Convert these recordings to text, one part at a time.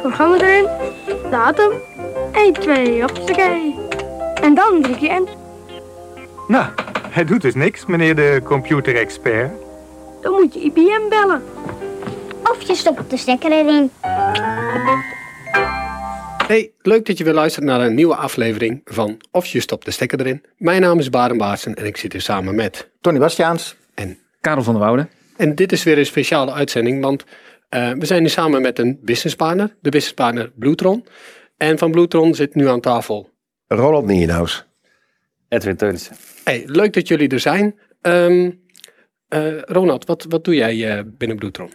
programma erin, datum, 1, 2, hoppakee. En dan druk je in. Nou, hij doet dus niks, meneer de computerexpert. Dan moet je IBM bellen. Of je stopt de stekker erin. Hey, leuk dat je weer luistert naar een nieuwe aflevering van Of je stopt de stekker erin. Mijn naam is Baren Baarsen en ik zit hier samen met... Tony Bastiaans. En, Karel van der Woude. en dit is weer een speciale uitzending, want eh, we zijn hier samen met een businesspartner, de businesspartner Bluetron. En van Bluetron zit nu aan tafel. Ronald Nienhuis. Edwin Teunissen. Hey, leuk dat jullie er zijn. Ehm, eh, Ronald, wat, wat doe jij eh, binnen Bluetron?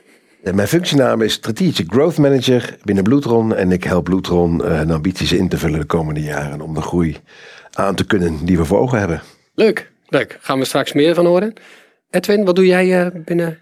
Mijn functienaam is Strategic Growth Manager binnen Bloedron. En ik help Bloedron eh, hun ambities in te vullen de komende jaren. Om de groei aan te kunnen die we voor ogen hebben. Leuk, leuk. Gaan we straks meer van horen. Edwin, wat doe jij eh, binnen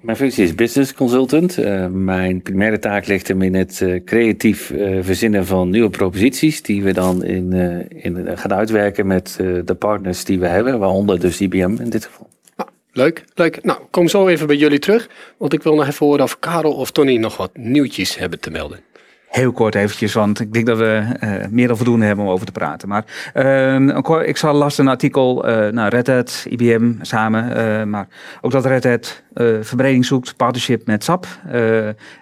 Mijn functie is business consultant. Eh, mijn primaire taak ligt hem in het eh, creatief eh, verzinnen van nieuwe proposities. Die we dan in, in, gaan uitwerken met de partners die we hebben. Waaronder dus IBM in dit geval. Ah, leuk, leuk. Nou, ik kom zo even bij jullie terug. Want ik wil nog even horen of Karel of Tony nog wat nieuwtjes hebben te melden. Heel kort eventjes, want ik denk dat we eh, meer dan voldoende hebben om over te praten. Maar kort- ik zal las een artikel uh, naar Red Hat, IBM samen. eh, maar ook dat Red Hat verbreding zoekt, partnership met SAP.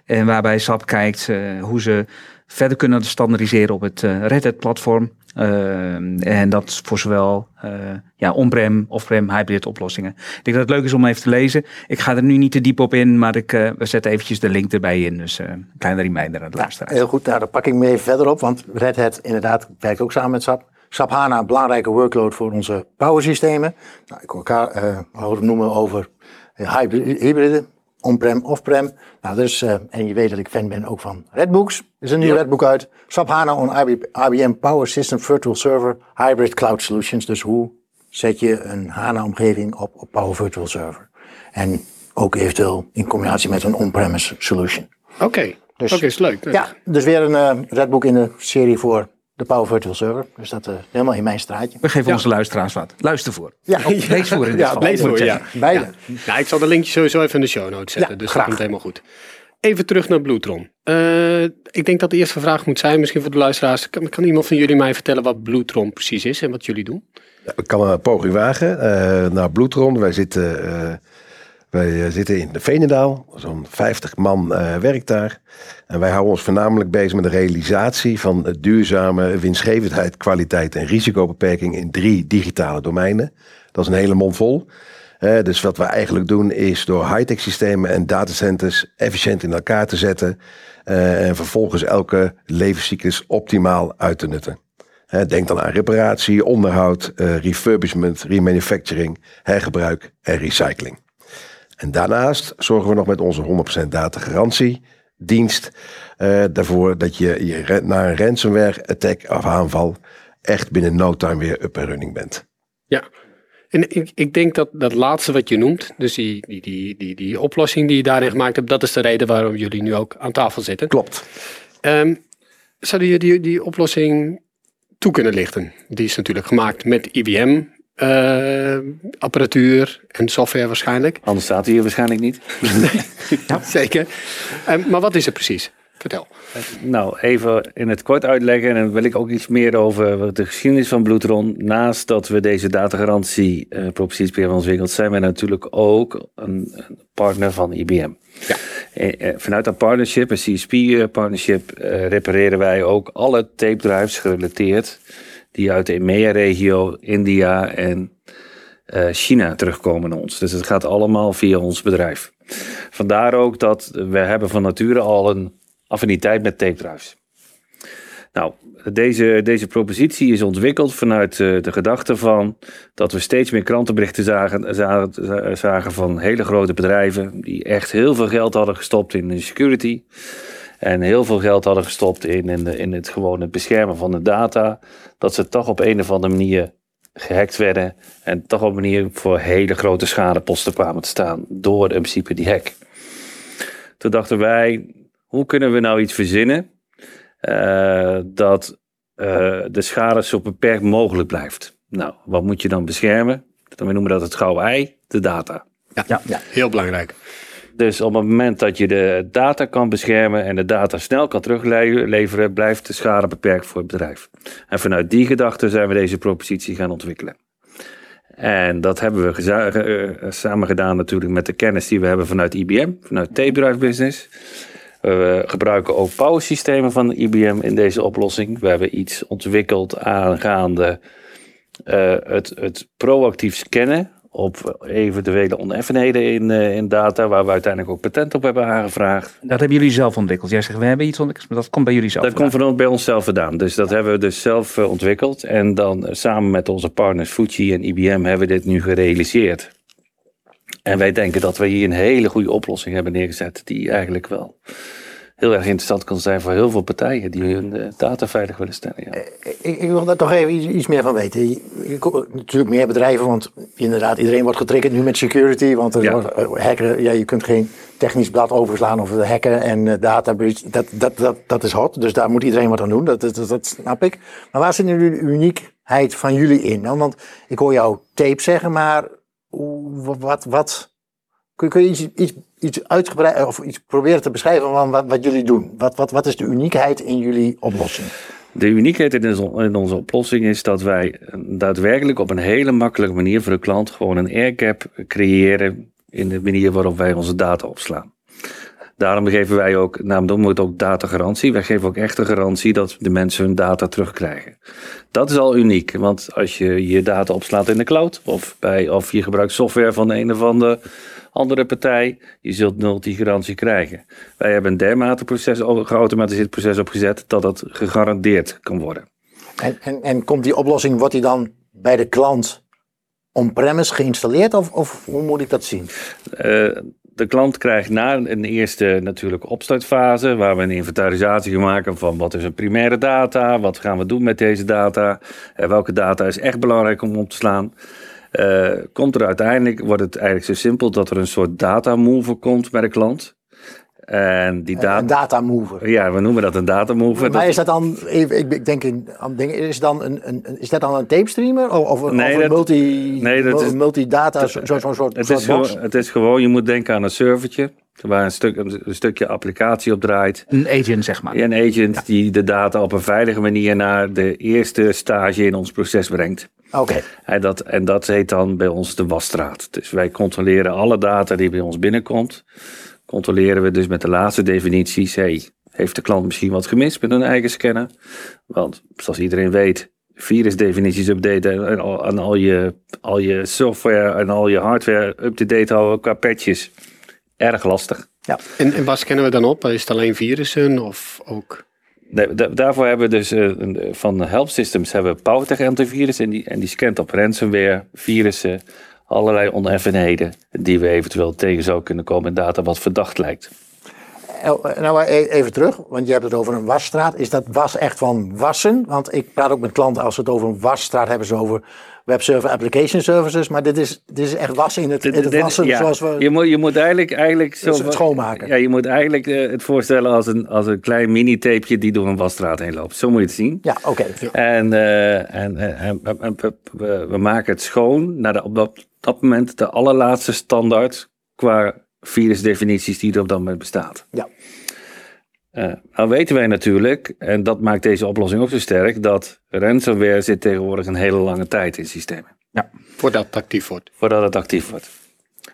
en waarbij SAP kijkt hoe ze verder kunnen standaardiseren op het Red Hat platform. Ehm, en dat voor zowel eh, ja, on-prem, off-prem, hybrid oplossingen. Ik denk dat het leuk is om even te lezen. Ik ga er nu niet te diep op in, maar ik, eh, we zetten eventjes de link erbij in. Dus eh, een kleine reminder aan de luisteraars. Heel goed, nou, dan pak ik me even verder op, want Red Hat inderdaad werkt ook samen met SAP. SAP HANA, een belangrijke workload voor onze powersystemen. Nou, ik wil elkaar noemen over hybrid- hybride, on-prem, off-prem. Nou, dus, eh, en je weet dat ik fan ben ook van Redbooks. Er is een nieuw Redbook uit. SAP HANA on IBM Power System Virtual Server Hybrid Cloud Solutions. Dus hoe zet je een HANA-omgeving op, op Power Virtual Server? En ook eventueel in combinatie met een on-premise solution. Oké, Dus- oké, is leuk. Ja, dus weer een eh Redbook in de serie voor de Power Virtual Server. Dus dat eh helemaal in mijn straatje. We geven onze luisteraars wat. Luister voor. Ja, lees voor in dit Ja, geval. lees voor, ja. beide. Nou, ik zal de linkje sowieso even in de show notes zetten. Ja, dus graag. dat komt helemaal goed. Even terug naar Bluetron. Eh, ik denk dat de eerste vraag moet zijn, misschien voor de luisteraars. Kan, kan iemand van jullie mij vertellen wat Bluetron precies is en wat jullie doen? Ja, ik kan een poging wagen eh, naar Bloedron. Wij zitten, eh, wij eh, zitten in de Veenendaal. Zo'n 50 man eh, werkt daar. En wij houden ons voornamelijk bezig met de realisatie van duurzame winstgevendheid, kwaliteit en risicobeperking in drie digitale domeinen. Dat is een hele mond vol. Eh, dus wat we eigenlijk doen is door high-tech systemen en datacenters efficiënt in elkaar te zetten. en vervolgens elke levenscyclus optimaal uit te nutten. Denk dan aan reparatie, onderhoud, refurbishment, remanufacturing, hergebruik en recycling. En daarnaast zorgen we nog met onze 100% datagaranttiedienst eh daarvoor dat je, je na een ransomware attack of aanval echt binnen no time weer up en running bent. Ja. En ik, ik denk dat dat laatste wat je noemt, dus die, die, die, die, die oplossing die je daarin gemaakt hebt, dat is de reden waarom jullie nu ook aan tafel zitten. Klopt. Ehm, zouden je die, die oplossing toe kunnen lichten? Die is natuurlijk gemaakt met IBM. Eh, apparatuur en software waarschijnlijk. Anders staat hij hier waarschijnlijk niet. Ja, zeker. Ehm, maar wat is het precies? Vertel. Nou, even in het kort uitleggen. En dan wil ik ook iets meer over de geschiedenis van Bloedron. Naast dat we deze datagarantie eh proposities hebben ontwikkeld, zijn wij natuurlijk ook een, een partner van IBM. Ja. Eh, eh, vanuit dat partnership, een CSP-partnership, eh, repareren wij ook alle tape drives gerelateerd die uit de EMEA-regio, India en eh, China terugkomen naar ons. Dus het gaat allemaal via ons bedrijf. Vandaar ook dat we hebben van nature al een affiniteit met tape. Nou, deze, deze propositie is ontwikkeld vanuit eh, de gedachte van dat we steeds meer krantenberichten zagen, zagen, zagen van hele grote bedrijven die echt heel veel geld hadden gestopt in de security. En heel veel geld hadden gestopt in, in, de, in het gewoon het beschermen van de data. Dat ze toch op een of andere manier gehackt werden. En toch op een manier voor hele grote schadeposten kwamen te staan door in principe die hack. Toen dachten wij, hoe kunnen we nou iets verzinnen eh, dat eh, de schade zo beperkt mogelijk blijft? Nou, wat moet je dan beschermen? We noemen dat het gouden ei, de data. Ja, heel belangrijk. Dus op het moment dat je de data kan beschermen en de data snel kan terugleveren, blijft de schade beperkt voor het bedrijf. En vanuit die gedachte zijn we deze propositie gaan ontwikkelen. En dat hebben we eh, samen gedaan natuurlijk met de kennis die we hebben vanuit IBM, vanuit Tape Business. We gebruiken ook power systemen van IBM in deze oplossing. We hebben iets ontwikkeld aangaande eh, het, het proactief scannen op eventuele oneffenheden in, eh, in data, waar we uiteindelijk ook patent op hebben aangevraagd. Dat hebben jullie zelf ontwikkeld. Jij zegt, we hebben iets ontwikkeld, maar dat komt bij jullie zelf. Dat komt van ons bij onszelf vandaan. Dus dat hebben we dus zelf eh, ontwikkeld. En dan eh, samen met onze partners Fuji en IBM hebben we dit nu gerealiseerd. En wij denken dat we hier een hele goede oplossing hebben neergezet. Die eigenlijk wel heel erg interessant kan zijn voor heel veel partijen die hun eh, data veilig willen stellen. Ja. Ik, ik wil daar toch even iets, meer van weten. Natuurlijk meer bedrijven, want inderdaad, iedereen wordt getriggerd nu met security. Want er Ja. eh, hacken, ja, je kunt geen technisch blad overslaan of hacken en eh, data breach. Dat, dat, dat, dat is hot, dus daar moet iedereen wat aan doen. Dat, dat, dat snap ik. Maar waar zit nu de uniekheid van jullie in? dan? Want ik hoor jou tape zeggen, maar wat, wat, kun, je iets, iets, iets uitgebreid of iets proberen te beschrijven van wat, wat jullie doen? Wat, wat, wat is de uniekheid in jullie oplossing? De uniekheid in onze, in onze oplossing is dat wij daadwerkelijk op een hele makkelijke manier voor de klant gewoon een airgap creëren in de manier waarop wij onze data opslaan. Daarom geven wij ook, daarom noemen we het ook datagarantie. Wij geven ook echt een garantie dat de mensen hun data terugkrijgen. Dat is al uniek, want als je je data opslaat in de cloud of, bij, of je gebruikt software van een of andere, andere partij, je zult nul die garantie krijgen. Wij hebben een dermate proces, geautomatiseerd proces opgezet dat dat gegarandeerd kan worden. En, en, en komt die oplossing, wordt die dan bij de klant on-premise geïnstalleerd of, of hoe moet ik dat zien? Eh, de klant krijgt na een eerste natuurlijk opstartfase, waar we een inventarisatie maken van wat is een primaire data, wat gaan we doen met deze data, en welke data is echt belangrijk om op te slaan. Eh, komt er uiteindelijk, wordt het eigenlijk zo simpel dat er een soort data mover komt bij de klant. En die Een data, data mover. ja, we noemen dat een data mover. Maar is dat dan, even, ik ik denk in, aan dingen, is, dan een, een, is dat dan een tape streamer? Of, of, een- Nee, of een dat- multi, nee, dat is- multidata, zo'n zo, zo, soort, Het soort is, box? gewoon, het is gewoon, je moet denken aan een servertje, waar een, stuk, een, stukje applicatie op draait. Een agent, zeg maar. Ja, Een agent die de data op een veilige manier naar de eerste stage in ons proces brengt. Oké, En dat, en dat heet dan bij ons de wasstraat. Dus wij controleren alle data die bij ons binnenkomt. Controleren we dus met de laatste definities. Hey, heeft de klant misschien wat gemist met hun eigen scanner? Want zoals iedereen weet, virusdefinities updaten en al, en al, je, al je software en al je hardware up-to-date houden qua patches. Erg lastig. En, en waar scannen we dan op? Is het alleen virussen of ook... Da- da- daarvoor hebben we dus een- van Help Systems hebben we PowerTech antivirus en die, en die scant op ransomware, virussen, allerlei oneffenheden die we eventueel tegen zou kunnen komen in data wat verdacht lijkt. Nou e- even terug, want je hebt het over een wasstraat. Is dat was echt van wassen? Want ik praat ook met klanten als ze het over een wasstraat hebben ze over webserver application services. Maar dit is, dit is echt wassen in het, in het Dit- wassen ja, zoals we... je, moet, je moet eigenlijk, eigenlijk zo, het schoonmaken. Ja, je moet eigenlijk eh, het voorstellen als een, als een klein mini-tapeje die door een wasstraat heen loopt. Zo moet je het zien. Ja, oké. En, eh, en, en, en- en we, we- we maken het schoon naar de, op dat, dat moment de allerlaatste standaard qua virusdefinities die er op dat moment bestaat. Ja. Eh, nou weten wij natuurlijk, en dat maakt deze oplossing ook zo sterk, dat ransomware zit tegenwoordig een hele lange tijd in systemen Voordat het actief wordt. voordat het actief wordt.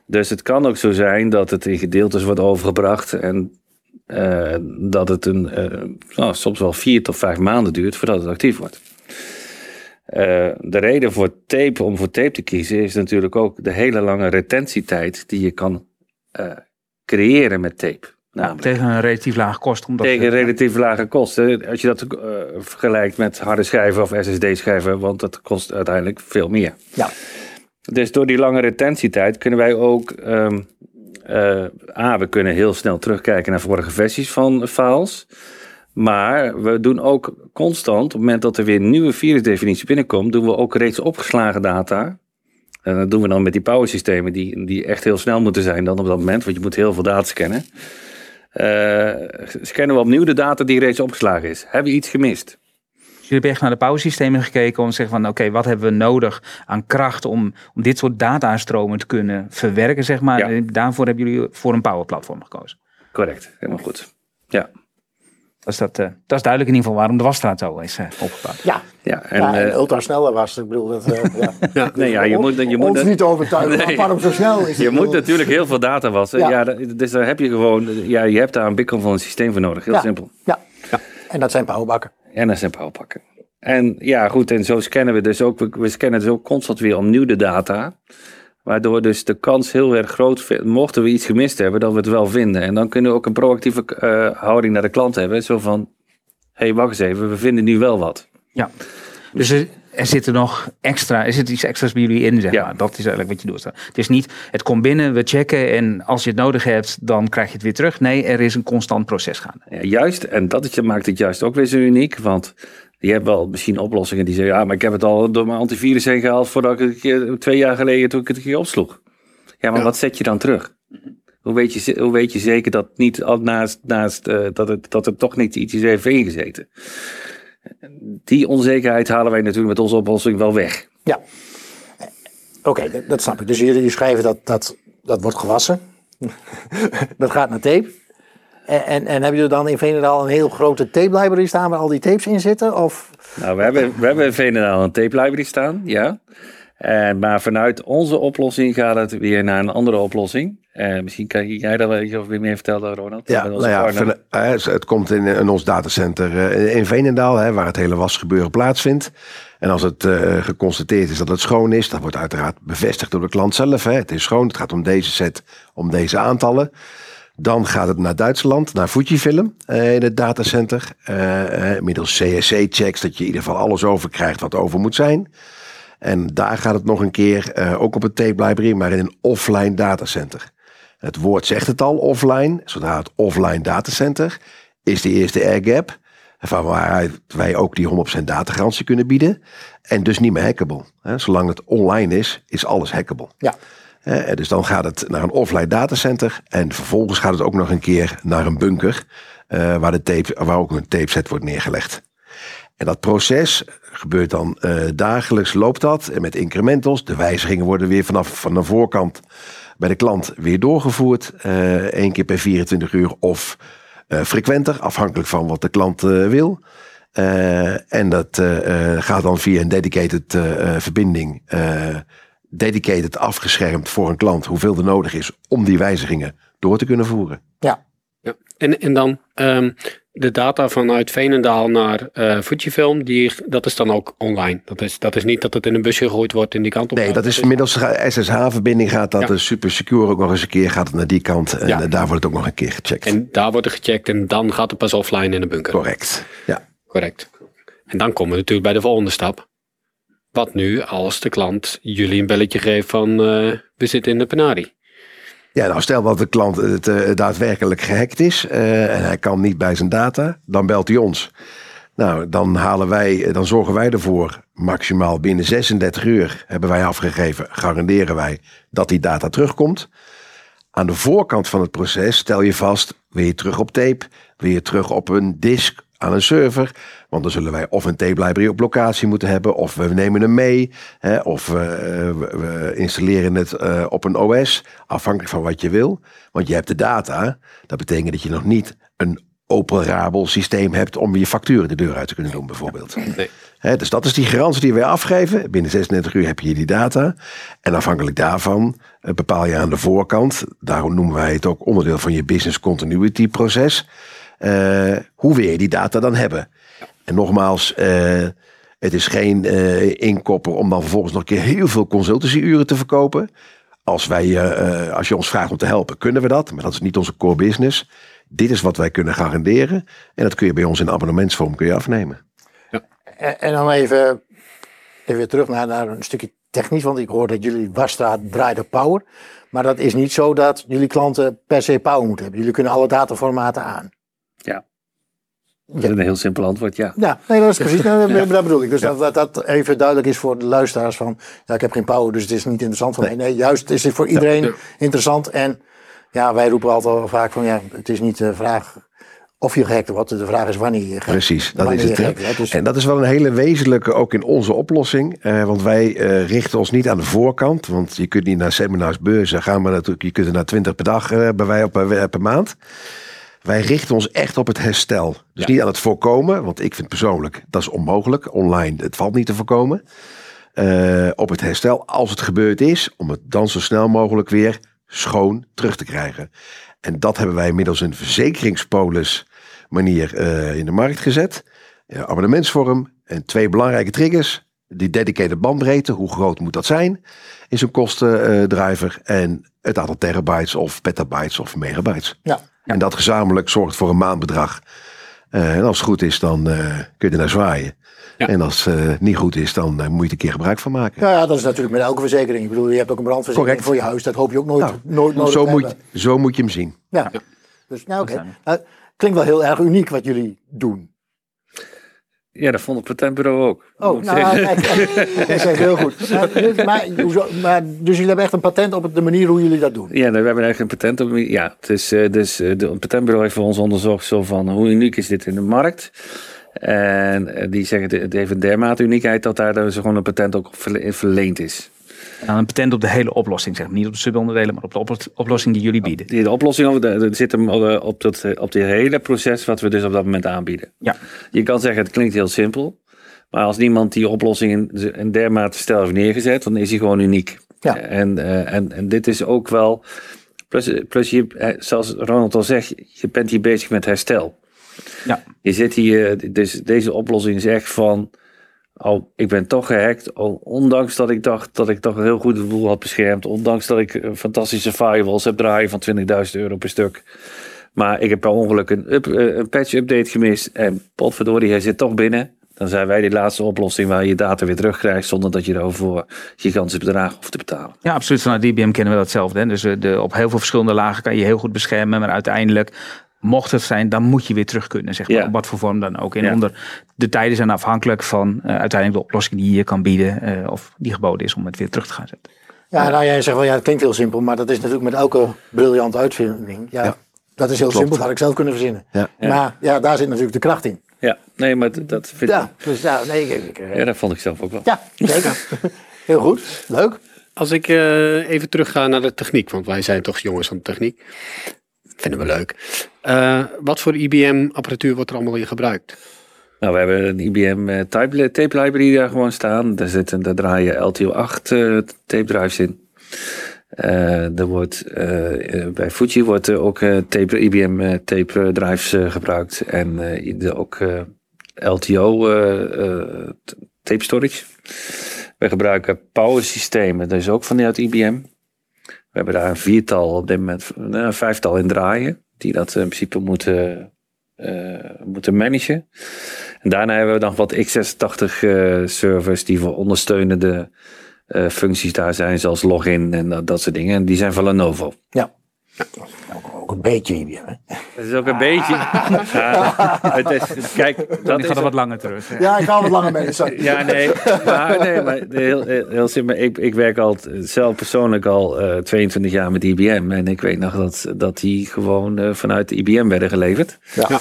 Dus het kan ook zo zijn dat het in gedeeltes wordt overgebracht en eh, dat het een, eh, nou, soms wel vier tot vijf maanden duurt voordat het actief wordt. De reden voor tape, om voor tape te kiezen, is natuurlijk ook de hele lange retentietijd die je kan creëren met tape. Tegen een relatief lage kost. Omdat tegen relatief lage kosten. Als je dat eh, vergelijkt met harde schijven of SSD-schijven, want dat kost uiteindelijk veel meer. Ja. Dus door die lange retentietijd kunnen wij ook. ehm, eh, A, we kunnen heel snel terugkijken naar vorige versies van files. Maar we doen ook constant, op het moment dat er weer een nieuwe virusdefinitie binnenkomt, doen we ook reeds opgeslagen data. En dat doen we dan met die power systemen, die, die echt heel snel moeten zijn dan op dat moment, want je moet heel veel data scannen. Eh, scannen we opnieuw de data die reeds opgeslagen is. Hebben we iets gemist? jullie hebben echt naar de powersystemen gekeken om te zeggen van oké, wat hebben we nodig aan kracht om, om dit soort datastromen te kunnen verwerken, zeg maar. Ja. En daarvoor hebben jullie voor een powerplatform gekozen. Correct, helemaal goed. Ja, Dat eh, dat is duidelijk in ieder geval waarom de wasstraat zo is opgebouwd. Ja, ja en, ja, en eh, ultrasneller was het. Ik bedoel, dat, eh, ja. nee, ja, je moet, je moet, ons niet overtuigen, Nee. waarom zo snel is het? Je moet bedoel, natuurlijk heel veel data wassen. Ja. Ja. dat- dus daar heb je gewoon, ja, je hebt daar een bikkel van een systeem voor nodig. Heel Ja. simpel. Ja. En dat zijn powerbakken. En dat zijn powerpakken. En ja, goed, en zo scannen we dus ook, we, we scannen dus ook constant weer opnieuw de data. Waardoor dus de kans heel erg groot, mochten we iets gemist hebben, dat we het wel vinden. En dan kunnen we ook een proactieve eh, houding naar de klant hebben. Zo van, hé, hey, wacht eens even, we vinden nu wel wat. Ja. Dus er, er zitten nog extra, er zit iets extra's bij jullie in, zeg Ja. maar. Dat is eigenlijk wat je doet. Het is niet, het komt binnen, we checken en als je het nodig hebt, dan krijg je het weer terug. Nee, er is een constant proces gaande. Ja, juist, en dat is, maakt het juist ook weer zo uniek. Want je hebt wel misschien oplossingen die zeggen, ja, maar ik heb het al door mijn antivirus heen gehaald voordat ik het twee jaar geleden toen ik het een keer opsloeg. Ja, maar Ja. wat zet je dan terug? Hoe weet je, hoe weet je zeker dat, niet, naast, naast, eh, dat, het, dat er toch niet iets heeft ingezeten? Die onzekerheid halen wij natuurlijk met onze oplossing wel weg. Ja. Oké, dat, dat snap ik. Dus jullie schrijven dat dat, dat wordt gewassen. dat gaat naar tape. En, en, en hebben jullie dan in Veenendaal een heel grote tape library staan waar al die tapes in zitten? Of Nou, we hebben, we hebben in Veenendaal een tape library staan, ja. Eh, maar vanuit onze oplossing gaat het weer naar een andere oplossing. Eh, misschien kan jij daar wel iets over meer vertellen, Ronald. Ja, nou ja, eh, het komt in, in ons datacenter eh, in Veenendaal, hè, waar het hele wasgebeuren plaatsvindt. En als het geconstateerd is dat het schoon is, dat wordt uiteraard bevestigd door de klant zelf. Hè. Het is schoon, het gaat om deze set, om deze aantallen. Dan gaat het naar Duitsland, naar Fujifilm eh, in het datacenter. Eh, middels CSC-checks, dat je in ieder geval alles over krijgt wat over moet zijn. En daar gaat het nog een keer, eh, ook op een tape library, maar in een offline datacenter. Het woord zegt het al, offline. Zodra het offline datacenter is de eerste airgap. Van waaruit wij ook die 100% datagarantie kunnen bieden. En dus niet meer hackable. Zolang het online is, is alles hackable. ja. Dus dan gaat het naar een offline datacenter. En vervolgens gaat het ook nog een keer naar een bunker. eh, waar, de tape, waar ook een tapeset wordt neergelegd. En dat proces gebeurt dan eh, dagelijks, loopt dat. En met incrementals. De wijzigingen worden weer vanaf van de voorkant bij de klant weer doorgevoerd. eh één keer per 24 uur of eh, frequenter, afhankelijk van wat de klant eh, wil. Eh, en dat eh, eh, gaat dan via een dedicated eh, eh, verbinding, eh, dedicated afgeschermd voor een klant, hoeveel er nodig is om die wijzigingen door te kunnen voeren. ja. Ja. En, en dan ehm, de data vanuit Veenendaal naar eh Fujifilm, die, dat is dan ook online. Dat is, dat is niet dat het in een busje gegooid wordt in die kant op. Nee, dat is middels SSH-verbinding gaat dat Ja. de super secure ook nog eens een keer gaat het naar die kant. En Ja. eh, daar wordt het ook nog een keer gecheckt. En daar wordt er gecheckt en dan gaat het pas offline in de bunker. Correct. Ja. Correct. En dan komen we natuurlijk bij de volgende stap. Wat nu als de klant jullie een belletje geeft van eh, we zitten in de penarie. Ja, nou stel dat de klant het eh, daadwerkelijk gehackt is eh, en hij kan niet bij zijn data, dan belt hij ons. Nou, dan halen wij, eh, dan zorgen wij ervoor, maximaal binnen 36 uur hebben wij afgegeven, garanderen wij dat die data terugkomt. Aan de voorkant van het proces stel je vast, wil je terug op tape, wil je terug op een disk aan een server, want dan zullen wij of een tape library op locatie moeten hebben, of we nemen hem mee, hè, of we, eh, we, installeren het eh, op een OS, afhankelijk van wat je wil. Want je hebt de data, dat betekent dat je nog niet een operabel systeem hebt om je facturen de deur uit te kunnen doen bijvoorbeeld. Nee. Dus dat is die garantie die wij afgeven. Binnen 36 uur heb je die data. En afhankelijk daarvan eh, bepaal je aan de voorkant, daarom noemen wij het ook onderdeel van je business continuity proces, hoe wil je die data dan hebben? En nogmaals, eh, het is geen eh, inkopper om dan vervolgens nog een keer heel veel consultancyuren te verkopen. Als, wij, eh, eh, als je ons vraagt om te helpen, kunnen we dat. Maar dat is niet onze core business. Dit is wat wij kunnen garanderen. En dat kun je bij ons in abonnementsvorm kun je afnemen. En, en dan even, even weer terug naar, naar een stukje technisch. Want ik hoor dat jullie wasstraat draait op power. Maar dat is niet zo dat jullie klanten per se power moeten hebben. Jullie kunnen alle dataformaten aan. Ja. Is een heel simpel antwoord, ja. Ja, nee, dat is precies, dat, dat bedoel ik. Dus dat, dat dat even duidelijk is voor de luisteraars van, ja, ik heb geen power, dus het is niet interessant voor mij. Nee, juist is het voor iedereen interessant. En ja, wij roepen altijd al vaak van, ja, het is niet de vraag of je gehackt wordt. De vraag is wanneer je gehackt Precies, dat is het. gehackt. Dus, En dat is wel een hele wezenlijke ook in onze oplossing. eh, want wij eh, richten ons niet aan de voorkant. Want je kunt niet naar seminars, beurzen gaan. Maar natuurlijk, je kunt er naar 20 per dag eh, bij wij op per, per maand. Wij richten ons echt op het herstel. Dus niet aan het voorkomen. Want ik vind persoonlijk, dat is onmogelijk. Online, het valt niet te voorkomen. Eh, op het herstel, als het gebeurd is. Om het dan zo snel mogelijk weer schoon terug te krijgen. En dat hebben wij middels een verzekeringspolis manier eh, in de markt gezet. Abonnementsvorm en twee belangrijke triggers. Die dedicated bandbreedte, hoe groot moet dat zijn? Is een kostendriver. en het aantal terabytes of petabytes of megabytes. ja. En dat gezamenlijk zorgt voor een maandbedrag. Eh, en als het goed is, dan eh, kun je er naar zwaaien. Ja. En als het eh, niet goed is, dan moet je er een keer gebruik van maken. Ja, ja, dat is natuurlijk met elke verzekering. Ik bedoel, je hebt ook een brandverzekering Correct. voor je huis. Dat hoop je ook nooit, Nou, nooit nodig zo, te moet, hebben. zo moet je hem zien. Ja. Dus, nou, oké. Nou, klinkt wel heel erg uniek wat jullie doen. Ja, dat vond het patentbureau ook. Oh, nou, kijk, dat is heel goed. Maar, maar, dus jullie hebben echt een patent op de manier hoe jullie dat doen? Ja, we hebben eigenlijk een patent op. Ja, het is, eh, dus eh, de het patentbureau heeft voor ons onderzocht zo van hoe uniek is dit in de markt. En eh, die zeggen het- heeft een dermate uniekheid dat daar dus gewoon een patent ook verleend is. Nou, een patent op de hele oplossing, zeg maar. Niet op de subonderdelen, maar op de oplo- oplossing die jullie bieden. Die- De oplossing zit hem eh, op dat eh, op dit hele proces wat we dus op dat moment aanbieden. Ja. Je kan zeggen het klinkt heel simpel. Maar als niemand die oplossing in, in dermate stijl heeft neergezet, dan is hij gewoon uniek. Ja. En, eh, en, en dit is ook wel. Plus, plus je, zoals Ronald al zegt, je bent hier bezig met herstel. Ja. Je zit hier, dus deze oplossing is echt van. Oh, ik ben toch gehackt. Ondanks dat ik dacht dat ik toch een heel goed boel had beschermd. Ondanks dat ik eh, fantastische firewalls heb draaien van 20.000 euro per stuk. Maar ik heb per ongeluk een, eh, een patch update gemist. En potverdorie, hij zit toch binnen. Dan zijn wij die laatste oplossing waar je data weer terugkrijgt. Zonder dat je daarvoor gigantische bedragen hoeft te betalen. Ja, absoluut. Vanuit DBM kennen we datzelfde. Hè. Dus eh, de, op heel veel verschillende lagen kan je heel goed beschermen. Maar uiteindelijk, mocht het zijn, dan moet je weer terug kunnen. Zeg maar, Ja. Op wat voor vorm dan ook. En Ja. onder de tijden zijn afhankelijk van eh, uiteindelijk de oplossing die je kan bieden. eh, of die geboden is om het weer terug te gaan zetten. Ja, nou jij zegt wel, ja, het klinkt heel simpel, maar dat is natuurlijk met elke briljante uitvinding. Ja, Ja. dat is heel Klopt. simpel, dat had ik zelf kunnen verzinnen. Ja. Maar ja, daar zit natuurlijk de kracht in. Ja, nee, maar dat- vind Ja, dus ja, nee, ik, ik- ja, dat vond ik zelf ook wel. ja, zeker. Heel goed, leuk. Als ik eh, even terugga naar de techniek, want wij zijn toch jongens van de techniek. Vinden we leuk. Eh, wat voor IBM-apparatuur wordt er allemaal in gebruikt? Nou, we hebben een IBM eh, tape, tape library daar gewoon staan. Daar, zitten, daar draaien LTO 8 eh, tape drives in. Eh, er wordt, bij Fuji wordt ook tape, IBM tape drives gebruikt. En ook LTO tape storage. We gebruiken power systemen, dat is ook vanuit IBM. We hebben daar een viertal, op dit moment nou, een vijftal in draaien. Die dat in principe moeten, eh, moeten managen. En daarna hebben we nog wat x86 eh, servers die voor ondersteunende eh, functies daar zijn, zoals login en dat, dat soort dingen. En die zijn van Lenovo. Ja. Ook, ook een beetje IBM, hè? Dat is ook een beetje. Ja, het is, kijk, dat gaat er wat langer terug. hè. Ja, ik ga wat langer mee, sorry. Ja, nee, maar, nee, maar heel, simpel. Ik, ik werk al zelf persoonlijk al eh 22 jaar met IBM. En ik weet nog dat, dat die gewoon eh, vanuit de IBM werden geleverd. Ja.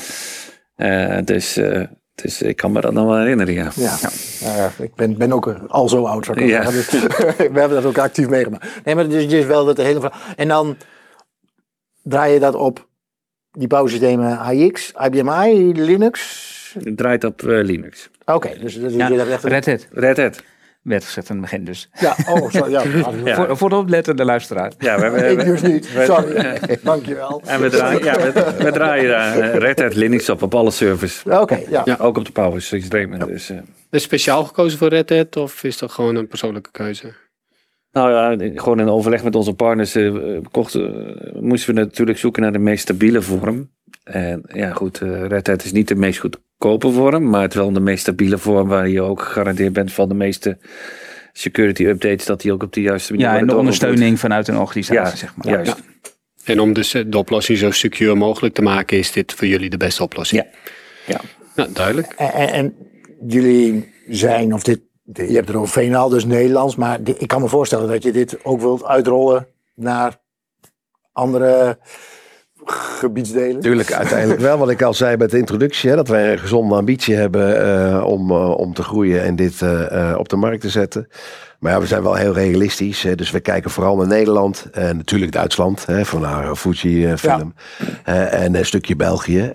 Eh, dus, eh, dus ik kan me dat nog wel herinneren, ja. Ja, Nou ja, ik ben, ben ook al zo oud. Zou ik Ja. zeggen. Dus, we hebben dat ook actief meegemaakt. Nee, maar dus, dus wel dat de hele vraag. En dan draai je dat op die bouwsystemen AIX, IBM i, Linux. Het draait op eh, Linux. Oké, dus, dus Ja, je hebt echt een- Red Hat Red Hat. werd gezegd aan het begin dus. Ja, oh, sorry. Ja, Ja. Voor, voor de oplettende luisteraar. Ja, we hebben, Ik dus niet. Sorry. Dankjewel. En we draaien, ja, we, we draaien daar eh, Red Hat Linux op, op alle servers. Oké, ja. Ja. Ook op de Power systemen. Dus, eh, Is speciaal gekozen voor Red Hat of is dat gewoon een persoonlijke keuze? Nou ja, gewoon in overleg met onze partners eh, kochten, eh, moesten we natuurlijk zoeken naar de meest stabiele vorm. En ja, goed, eh, Red Hat is niet de meest goedkope vorm, maar het wel de meest stabiele vorm waar je ook gegarandeerd bent van de meeste security updates, dat die ook op de juiste manier Ja, en de ondersteuning vanuit een organisatie, Ja, zeg maar. juist. En om dus de oplossing zo secure mogelijk te maken, is dit voor jullie de beste oplossing? Ja. Ja. Nou, duidelijk. En, en, en jullie zijn, of dit, je hebt het over Veenaal, dus Nederlands, maar ik kan me voorstellen dat je dit ook wilt uitrollen naar andere gebiedsdelen. Tuurlijk, uiteindelijk wel. Wat ik al zei bij de introductie, hè, dat wij een gezonde ambitie hebben eh, om, eh, om te groeien en dit eh, op de markt te zetten. Maar ja, we zijn wel heel realistisch. Hè, dus we kijken vooral naar Nederland en natuurlijk Duitsland, hè, van haar Fuji-film. en een stukje België.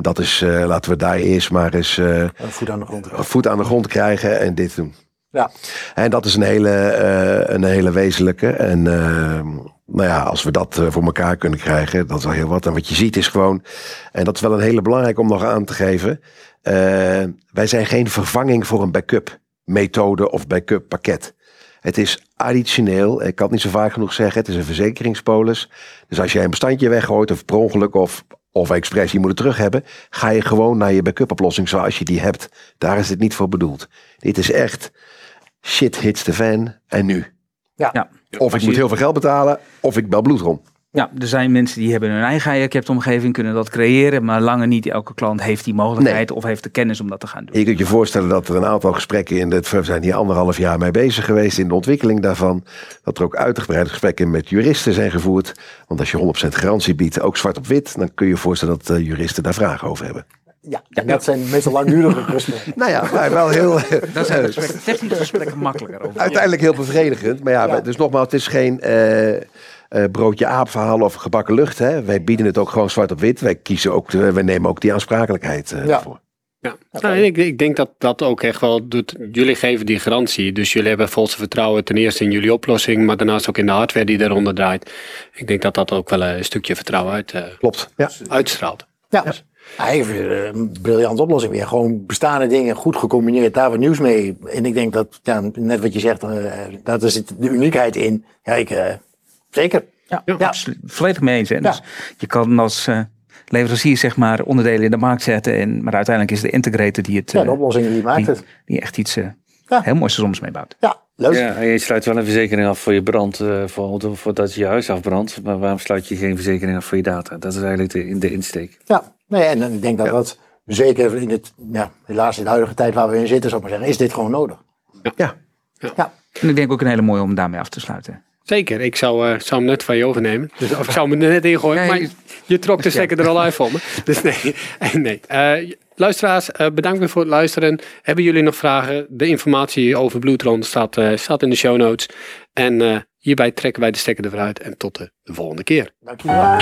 Dat is, laten we daar eerst maar eens Een voet aan de grond. voet aan de grond krijgen en dit doen. Ja. En dat is een hele, een hele wezenlijke. En eh, nou ja, als we dat eh, voor elkaar kunnen krijgen, dat is heel wat. En wat je ziet is gewoon, en dat is wel een hele belangrijk om nog aan te geven. eh, wij zijn geen vervanging voor een backup methode of backup pakket. Het is additioneel, ik kan het niet zo vaak genoeg zeggen, het is een verzekeringspolis. Dus als jij een bestandje weggooit of per ongeluk of, of expres je moet het terug hebben, ga je gewoon naar je backup oplossing zoals je die hebt. Daar is het niet voor bedoeld. Dit is echt shit hits the fan en nu. Ja. Ja. Of ik moet heel veel geld betalen, of ik bel bloedrom. Ja, er zijn mensen die hebben hun eigen Ajax-omgeving, kunnen dat creëren, maar lange niet elke klant heeft die mogelijkheid of heeft de kennis om dat te gaan doen. Je kunt je voorstellen dat er een aantal gesprekken in het, we zijn hier anderhalf jaar mee bezig geweest in de ontwikkeling daarvan. Dat er ook uitgebreide gesprekken met juristen zijn gevoerd. Want als je 100% garantie biedt, ook zwart op wit, dan kun je je voorstellen dat eh, juristen daar vragen over hebben. Ja, en dat zijn meestal langdurige gesprekken. Nou ja, maar wel heel. Dat zijn gesprekken, technische gesprekken makkelijker over. Uiteindelijk heel bevredigend. Maar ja, Ja. dus nogmaals, het is geen eh, eh, broodje aap verhaal of gebakken lucht. Hè. Wij bieden het ook gewoon zwart op wit. Wij kiezen ook, de, wij nemen ook die aansprakelijkheid eh Ja. voor. Ja, nou, en ik, ik denk dat dat ook echt wel doet. Jullie geven die garantie. Dus jullie hebben volste vertrouwen ten eerste in jullie oplossing, maar daarnaast ook in de hardware die daaronder draait. Ik denk dat dat ook wel een stukje vertrouwen uit, eh, Klopt. Ja. uitstraalt. Ja, ja. Ik vind het een briljante oplossing weer. Gewoon bestaande dingen goed gecombineerd, daar wat nieuws mee. En ik denk dat, ja, net wat je zegt, eh daar zit de uniekheid in. Ja, ik, eh, zeker. Ja, Ja. absoluut. Volledig mee eens. Ja. Dus je kan als eh, leverancier zeg maar onderdelen in de markt zetten, en, maar uiteindelijk is de integrator die het Ja, de oplossing die maakt die, het. die echt iets eh, Ja. heel moois soms meebouwt. Ja, leuk. Ja, je sluit wel een verzekering af voor je brand, eh, voor, voordat je je huis afbrandt. Maar waarom sluit je geen verzekering af voor je data? Dat is eigenlijk de, de insteek. Ja, nee, en ik denk dat dat zeker in het, ja, helaas in de huidige tijd waar we in zitten, zou ik maar zeggen, is dit gewoon nodig. Ja. Ja, En ik denk ook een hele mooie om daarmee af te sluiten. Zeker, ik zou, eh, zou hem net van je overnemen. Dus, of ik zou hem er net ingooien, Ja, maar je- trok de stekker er al uit voor me. Dus nee, eh, nee. Eh, luisteraars, eh, bedankt weer voor het luisteren. Hebben jullie nog vragen? De informatie over Bloedron staat, eh, staat in de show notes. En eh, hierbij trekken wij de stekker eruit en tot de volgende keer. dankjewel.